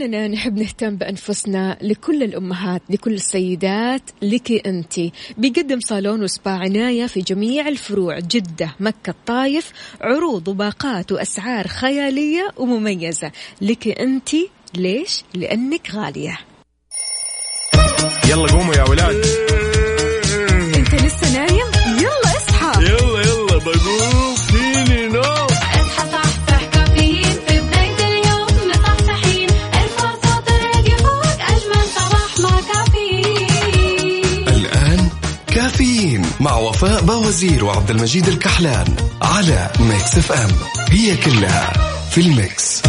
ولأننا نحب نهتم بأنفسنا لكل الأمهات لكل السيدات لك أنت. بيقدم صالون وسبا عناية في جميع الفروع جدة مكة الطايف عروض وباقات وأسعار خيالية ومميزة. لك أنت. ليش؟ لأنك غالية. يلا قوموا يا ولاد. أنت لسه نايم؟ يلا اصحى. يلا يلا بقوم. كافيين مع وفاء باوزير وعبد المجيد الكحلان على Mix FM. هي كلها في ال Mix.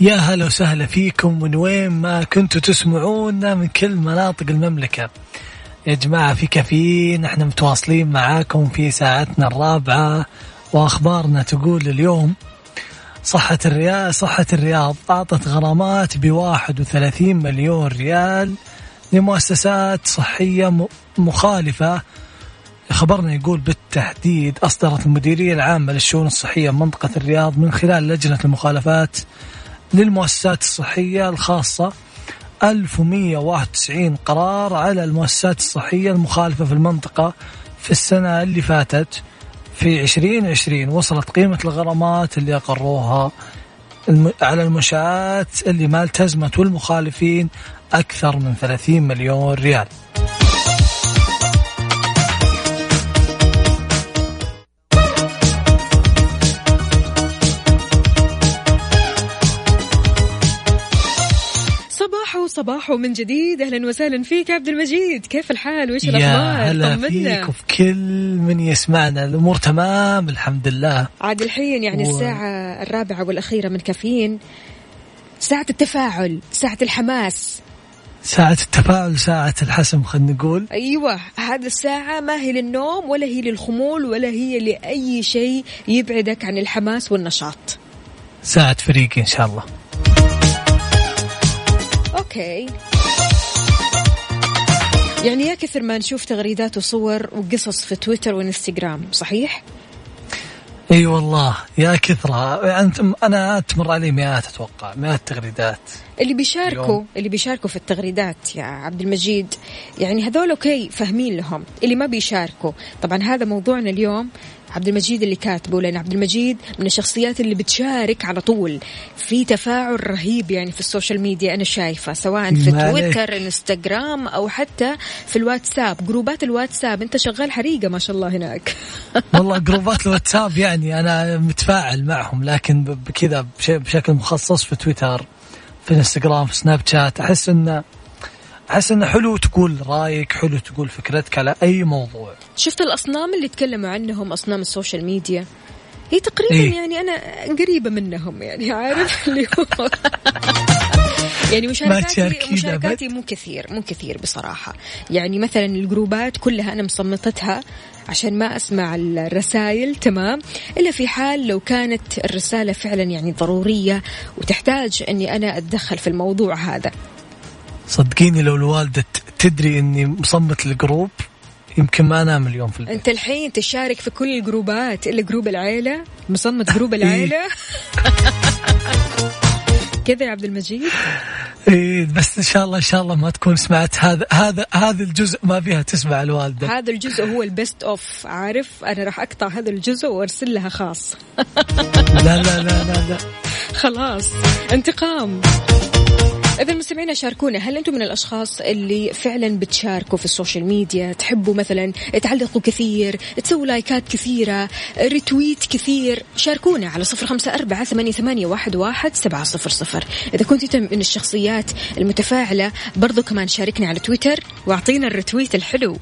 يا هلا وسهلا فيكم من وين ما كنتوا تسمعونا؟ من كل مناطق المملكة. يا جماعة في كافيين إحنا متواصلين معاكم في ساعتنا الرابعة وأخبارنا تقول اليوم صحة الرياض صحة الرياض أعطت غرامات بواحد وثلاثين مليون ريال لمؤسسات صحية مخالفة. خبرنا يقول بالتحديد أصدرت المديرية العامة للشؤون الصحية منطقة الرياض من خلال لجنة المخالفات للمؤسسات الصحية الخاصة. 1191 قرار على المؤسسات الصحية المخالفة في المنطقة في السنة اللي فاتت. في 2020 وصلت قيمة الغرامات اللي أقروها على المنشآت اللي ما التزمت والمخالفين أكثر من 30 مليون ريال. صباحو صباحو من جديد. أهلا وسهلا فيك عبد المجيد. كيف الحال؟ وإيش يا الأخبار؟ هلا طمنا. فيك وفي كل من يسمعنا. الأمور تمام الحمد لله. عاد الحين يعني و- الساعة الرابعة والأخيرة من كافيين. ساعة التفاعل ساعة الحماس. ساعة التفاعل ساعة الحسم خلينا نقول. أيوة هذه الساعة ما هي للنوم ولا هي للخمول ولا هي لأي شيء يبعدك عن الحماس والنشاط. ساعة فريق إن شاء الله. okay يعني يا كثر ما نشوف تغريدات وصور وقصص في تويتر وإنستغرام صحيح؟ إي والله يا كثرة أنت أنا تمر علي مئات أتوقع مئات تغريدات اللي بيشاركوا اليوم. اللي بيشاركوا في التغريدات يا عبد المجيد يعني هذول okay فاهمين لهم اللي ما بيشاركوا طبعا هذا موضوعنا اليوم عبد المجيد اللي كاتبه لأن عبد المجيد من الشخصيات اللي بتشارك على طول في تفاعل رهيب يعني في ال social media أنا شايفة سواء في. تويتر إنستغرام أو حتى في الواتساب groups الواتساب أنت شغال حريقة ما شاء الله هناك <laughs> والله groups الواتساب يعني أنا متفاعل معهم لكن بش- بشكل مخصص في تويتر في انستغرام في سناب شات أحس انه أحس انه حلو تقول رأيك حلو تقول فكرتك على أي موضوع. شفت الأصنام اللي تكلموا عنهم أصنام ال social media؟ هي تقريبا إيه؟ يعني أنا قريبة منهم يعني عارف <laughs> اللي هو. يعني مشاركاتي مشاركاتي مو كثير مو كثير بصراحة. يعني مثلا ال groups كلها أنا مصمتتها عشان ما أسمع الرسائل تمام؟ إلا في حال لو كانت الرسالة فعلا يعني ضرورية وتحتاج إني أنا أتدخل في الموضوع هذا. صدقيني لو الوالدة تدري إني مصمت ال group يمكن ما أنام اليوم في البيت. أنت الحين تشارك في كل ال groups إلا group العيلة؟ مصمت group <laughs> العيلة؟ <laughs> كذا يا عبد المجيد. إيه بس إن شاء الله إن شاء الله ما تكون سمعت هذا هذا هذا الجزء ما فيها تسمع الوالدة. هذا الجزء هو ال best of عارف؟ أنا راح أقطع هذا الجزء وأرسل لها خاص. لا لا لا لا لا. خلاص انتقام. إذا مستمعينا شاركونا هل أنتم من الأشخاص اللي فعلا بتشاركوا في ال social media؟ تحبوا مثلا تعلقوا كثير تسووا لايكات كثيرة retweet كثير؟ شاركونا على صفر خمسة أربعة ثمانية, واحد, سبعة صفر صفر. إذا كنت من الشخصيات المتفاعلة برضو كمان شاركنا على تويتر واعطينا ال retweet الحلو.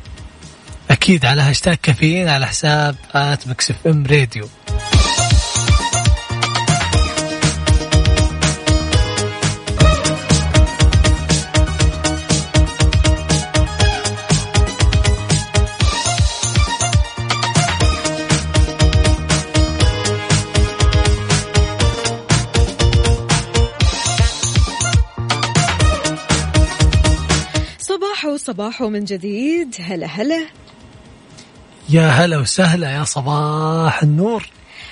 أكيد على هاشتاج كافيين على حساب at Mix FM Radio. صباحو صباحو من جديد. هلا هلا. يا هلا وسهلا يا صباح النور.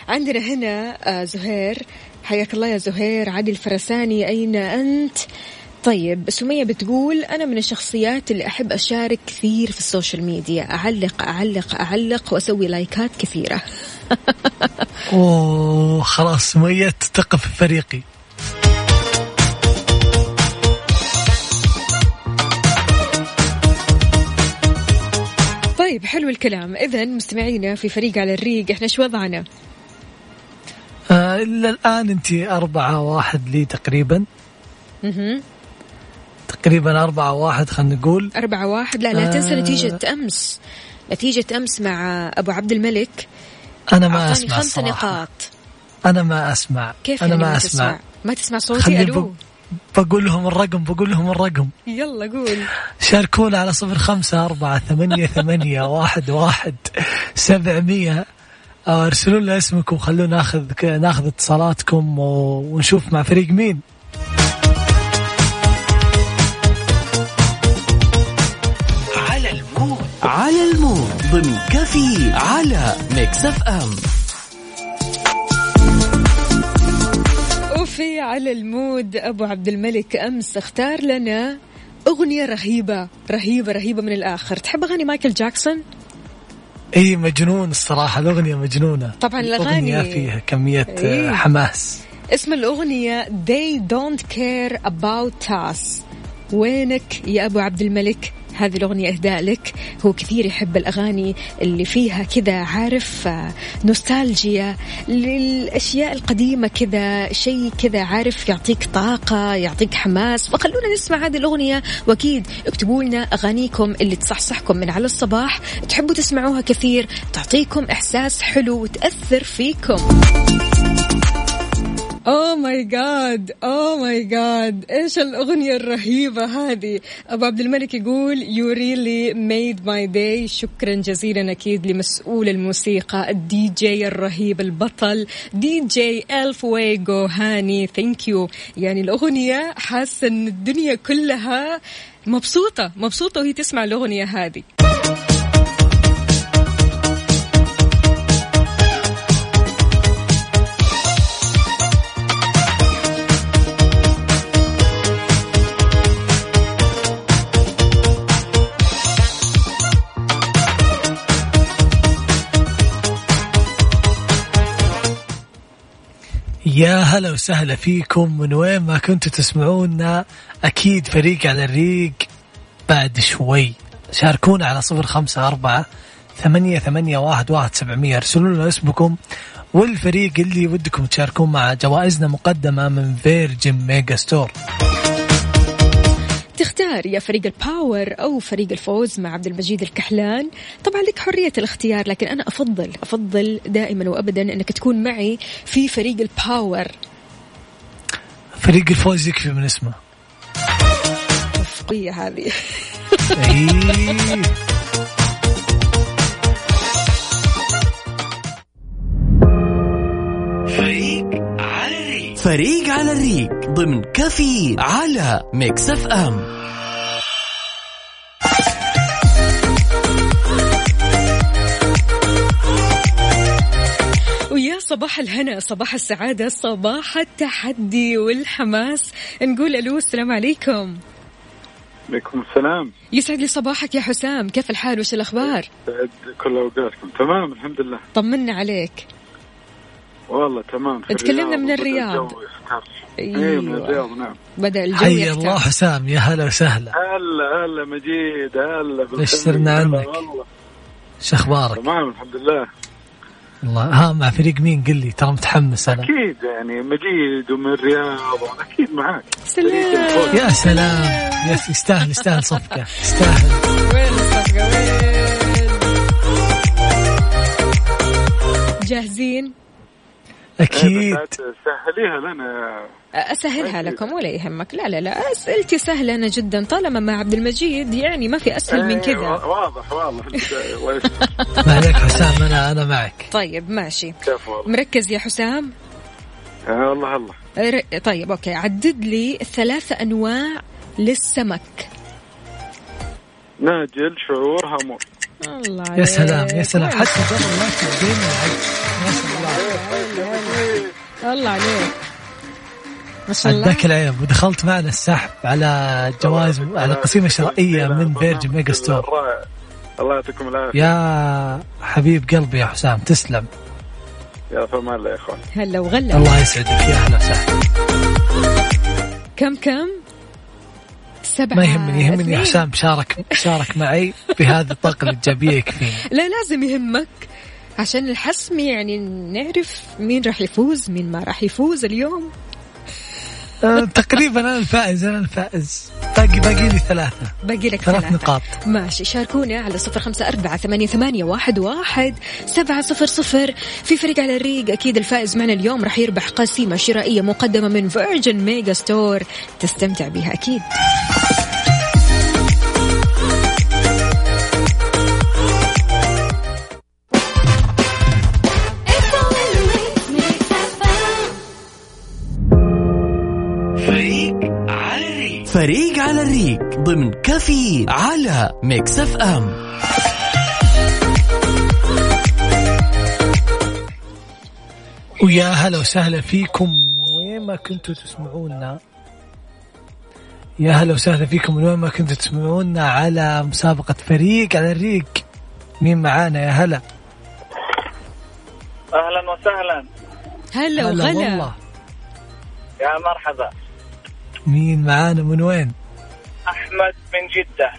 عندنا هنا آه، زهير. حياك الله يا زهير. عادل الفرساني أين أنت؟ طيب سمية بتقول أنا من الشخصيات اللي أحب أشارك كثير في ال social media. أعلق أعلق أعلق وأسوي لايكات كثيرة. <laughs> أوه خلاص سمية تقف في فريقي. حلو الكلام إذا مستمعينا في فريق على الريق إحنا شو وضعنا؟ آه الا الآن أنت أربعة واحد لي تقريبا مهم. تقريبا أربعة واحد خلينا نقول أربعة واحد لا لا تنسى آه. نتيجة أمس نتيجة أمس مع أبو عبد الملك أنا ما أسمع خمس. نقاط أنا ما أسمع كيف أنا يعني ما تسمع؟ أسمع ما تسمع صوتي ألو بقول لهم الرقم بقول لهم الرقم. يلا قول. شاركونا على صفر خمسة أربعة ثمانية ثمانية واحد واحد سبعمية. أو ارسلوا لنا اسمكم وخلونا ناخذ ناخذ اتصالاتكم ونشوف مع فريق مين. على ال mood. على ال mood. ضمن كفي على Mix FM. وفي على المود. أبو عبد الملك أمس اختار لنا أغنية رهيبة رهيبة رهيبة من الآخر. تحب أغاني مايكل جاكسون؟ إي مجنون الصراحة. الأغنية مجنونة. طبعاً الأغاني- الأغنية فيها كمية إيه. حماس. اسم الأغنية They Don't Care About Us. وينك يا أبو عبد الملك؟ هذه الأغنية إهداء لك. هو كثير يحب الأغاني اللي فيها كذا عارف نوستالجيا للأشياء القديمة كذا شيء كذا عارف يعطيك طاقة يعطيك حماس. فخلونا نسمع هذه الأغنية وأكيد اكتبوا لنا أغانيكم اللي تصحصحكم من على الصباح. تحبوا تسمعوها كثير تعطيكم إحساس حلو وتأثر فيكم. oh my God oh my God إيش الأغنية الرهيبة هذه؟ أبو عبد الملك يقول you really made my day شكرا جزيلا أكيد لمسؤول الموسيقى الدي جي الرهيب البطل دي جي الف ويجو هاني ثانك يو يعني الأغنية حاسة إن الدنيا كلها مبسوطة. مبسوطة وهي تسمع الأغنية هذه. يا هلا وسهلا فيكم. من وين ما كنتوا تسمعونا أكيد فريق على الريق بعد شوي. شاركونا على صفر خمسة أربعة ثمانية ثمانية واحد واحد سبعمية. ارسلوا لنا اسمكم والفريق اللي ودكم تشاركون مع جوائزنا مقدمة من Virgin Megastore تختار يا فريق ال power أو فريق الفوز مع عبد المجيد الكحلان. طبعا لك حرية الاختيار لكن أنا أفضل أفضل دائما وابدا أنك تكون معي في فريق ال power فريق الفوز يكفي من اسمه. هذه. فريق على الريق ضمن كفي على Mix FM. ويا صباح الهنا صباح السعادة صباح التحدي والحماس. نقول ألو السلام عليكم. عليكم السلام. يسعد لي صباحك يا حسام. كيف الحال؟ وش الأخبار؟ سعد كل أوقاتكم. تمام الحمد لله. طمنا عليك. والله تمام. تكلمنا من الرياض. يختار. إيه من. الرياض نعم. بدأ الجو حي. الله حسام يا هلا وسهلا. هلا هلا مجيد هلا. هلا عنك؟ والله. شو أخبارك؟ تمام الحمد لله. والله ها مع فريق مين؟ قل لي ترى متحمس أنا. أكيد يعني مجيد ومن الرياض أكيد معاك. سلام. يا سلام. يا يستاهل يستاهل صفقة يستاهل وين الصفقة؟ وين؟ جاهزين؟ أكيد. إيه، سهليها لنا. أسهلها لكم ولا يهمك. لا لا لا. أسئلتي سهلة أنا جدا. طالما مع عبد المجيد يعني ما في أسهل من إيه، كذا. واضح واضح. <laughs> ما عليك حسام أنا أنا معك. طيب ماشي. كيف والله؟ مركز يا حسام؟ والله الله ر- طيب أوكي. عدد لي ثلاث أنواع للسمك. ناجل شعور هامور الله يا سلام. يا سلام. حتى ما شاء الله الله عليك. ما شاء الله. العيب ودخلت معنا السحب على جوائز على قسيمه شرائية من Virgin Megastore. الله يعطيكم العافية. يا حبيب قلبي يا حسام تسلم. يا فمان الله يا إخوان. هلا وغلا. الله يسعدك يا أهلا وسهلا. كم كم؟ سبعة ما يهمني يهمني حسام شارك شارك معي بهذه الطاقه الايجابيه يكفيني. لا لازم يهمك. عشان الحسم يعني نعرف مين راح يفوز مين ما راح يفوز اليوم. آه، تقريبا أنا الفائز أنا الفائز. باقي باقي لي ثلاثة. باقي لك ثلاث ثلاثة. نقاط. ماشي شاركونا على صفر خمسة أربعة ثمانية, ثمانية واحد, واحد سبعة صفر صفر. في فريق على الريق أكيد الفائز معنا اليوم راح يربح قسيمة شرائية مقدمة من Virgin Megastore تستمتع بها أكيد. فريق على الريق ضمن كفي على Mix FM. ويا هلا وسهلا فيكم. وين ما كنتوا تسمعونا. يا هلا وسهلا فيكم. وين ما كنتوا تسمعونا على مسابقة فريق على الريق. مين معانا يا هلا؟ أهلا وسهلا. هلا وغلا. والله. يا مرحبا. مين معانا؟ من وين؟ أحمد من جدة.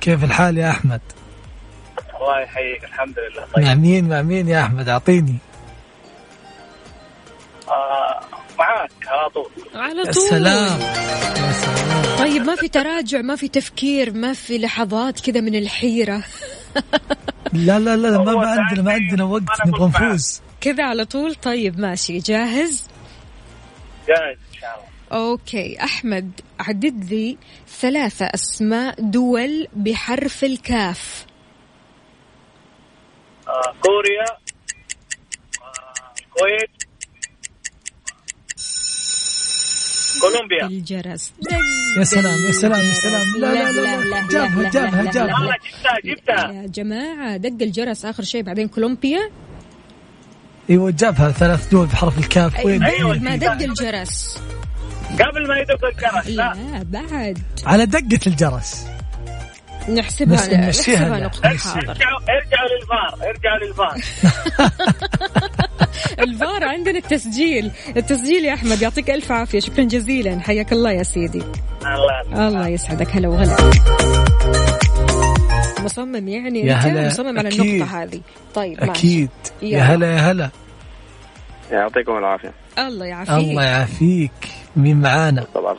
كيف الحال يا أحمد؟ الله يحييك الحمد لله. طيب. مع مين؟ مع مين يا أحمد؟ أعطيني. آه معاك على طول. على طول. سلام. يا سلام. طيب ما في تراجع ما في تفكير ما في لحظات كذا من الحيرة؟ <laughs> لا لا لا ما, ما عندنا ما عندنا وقت نبغى. نفوز. كذا على طول؟ طيب ماشي. جاهز؟ جاهز. okay. أحمد عدد لي ثلاثة أسماء دول بحرف الكاف. آه كوريا آه الكويت كولومبيا. الجرس. يا سلام يا سلام يا سلام. لا لا لا, لا. جابها جابها جابها جبتها جبتها. يا جماعة دق الجرس آخر شيء بعدين كولومبيا. إيوه جابها ثلاث دول بحرف الكاف. أي وين؟ أيوة. ما دق الجرس. قبل ما يدق الجرس لا لا. بعد. على دقة الجرس. نحسبها نس- نحسبها. نقطة. حاضر ارجعوا ارجعوا للفار ارجعوا للفار. <laughs> الفار عندنا التسجيل. التسجيل يا أحمد يعطيك ألف عافية. شكرا جزيلا. حياك الله يا سيدي. الله الله يسعدك. هلا وغلا. مصمم يعني يا هلا، مصمم على أكيد. النقطة هذه. طيب ماشي. أكيد. يا هلا يا هلا. يعطيكم العافية. الله يعافيك. الله يعافيك. مين معانا؟ طبعا.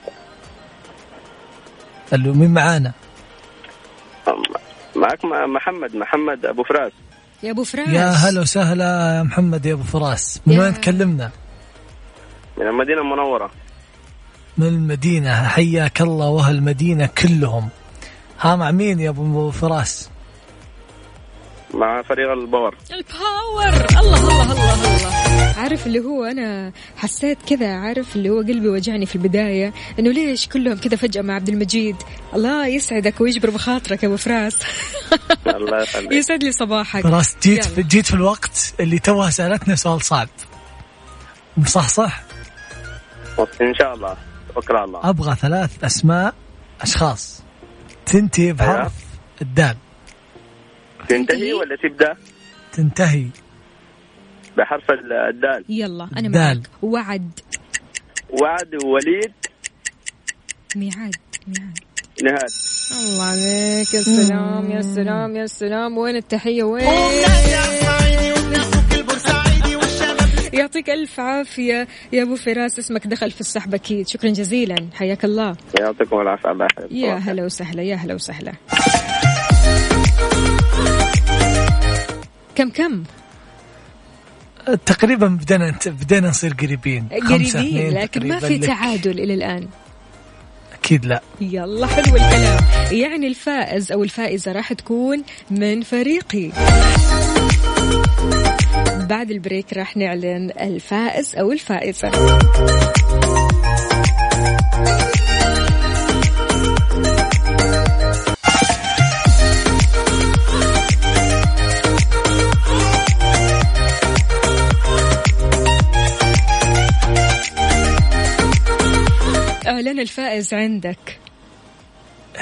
قال مين معانا؟ معك محمد محمد أبو فراس. يا أبو فراس. يا هلا وسهلا يا محمد يا أبو فراس. من وين تكلمنا؟ من المدينة المنورة. من المدينة. حياك الله وأهل المدينة كلهم. ها مع مين يا أبو فراس؟ مع فريق ال Power. ال Power الله الله الله الله. عارف اللي هو أنا حسيت كذا عارف اللي هو قلبي وجعني في البداية إنه ليش كلهم كذا فجأة مع عبد المجيد؟ الله يسعدك ويجبر بخاطرك يا أبو فراس. <laughs> الله يخليك. يسعد لي صباحك. فراس جيت في يلا. جيت في الوقت اللي توها سألتنا سؤال صعب. صح صح؟ إن شاء الله. توكل على الله. أبغى ثلاث أسماء أشخاص. تنتهي بحرف الدال. تنتهي ولا تبدأ؟ تنتهي. بحرف ال- الدال. يلا أنا دال. معك وعد. وعد وليد ميعاد ميعاد. نهاد الله عليك. يا سلام يا سلام يا سلام. وين التحية؟ وين؟ يعطيك ألف عافية. يا أبو فراس اسمك دخل في السحب أكيد. شكرا جزيلا. حياك الله. يعطيكم العافية. يا هلا وسهلا يا هلا وسهلا. كم كم؟ تقريبا بدينا بدينا نصير قريبين. قريبين لكن ما في. تعادل إلى الآن. أكيد لا. يلا حلو الكلام. يعني الفائز أو الفائزة راح تكون من فريقي. بعد البريك راح نعلن الفائز أو الفائزة. اعلن الفائز عندك.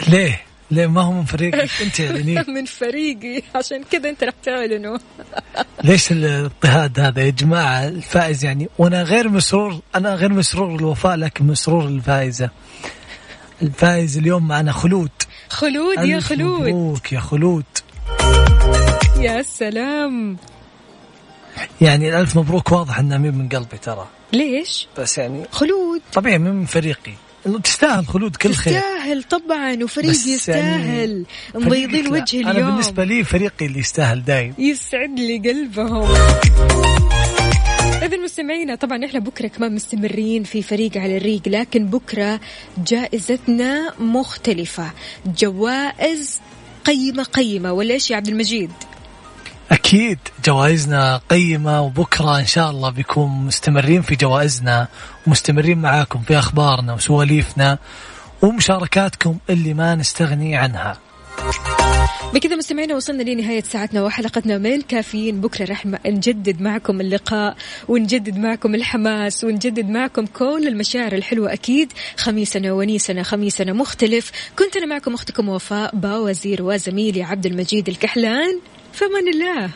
ليه؟ ليه؟ ما هو من فريقك <laughs> أنت يعني من فريقي. عشان كذا أنت راح تعلنه <laughs> ليش الاضطهاد هذا يا جماعة؟ الفائز يعني وأنا غير مسرور أنا غير مسرور الوفاء لكن مسرور الفائزة. الفائز اليوم معنا خلود. خلود يا خلود. مبروك يا خلود. يا سلام. يعني الألف مبروك واضح انها من قلبي ترى. ليش؟ بس يعني خلود. طبيعي من فريقي. تستاهل خلود كل خير. تستاهل طبعا وفريق بس يستاهل. يعني مبيضين. وجه اليوم. أنا بالنسبة لي فريقي اللي يستاهل دايم. يسعد لي قلبهم. إذا مستمعينا طبعا إحنا بكرة كمان مستمرين في فريق على الريق لكن بكرة جائزتنا مختلفة. جوائز قيمة قيمة ولا إيش يا عبد المجيد؟ أكيد جوائزنا قيمة وبكرة إن شاء الله بيكون مستمرين في جوائزنا. ومستمرين معاكم في أخبارنا وسواليفنا ومشاركاتكم اللي ما نستغني عنها. بكذا مستمعينا وصلنا لنهاية ساعتنا وحلقتنا من كافيين بكرة راح م- نجدد معكم اللقاء ونجدد معكم الحماس ونجدد معكم كل المشاعر الحلوة أكيد. خميسنا ونيسنا خميسنا مختلف. كنت أنا معكم أختكم وفاء باوزير وزميلي عبد المجيد الكحلان. فمن الله.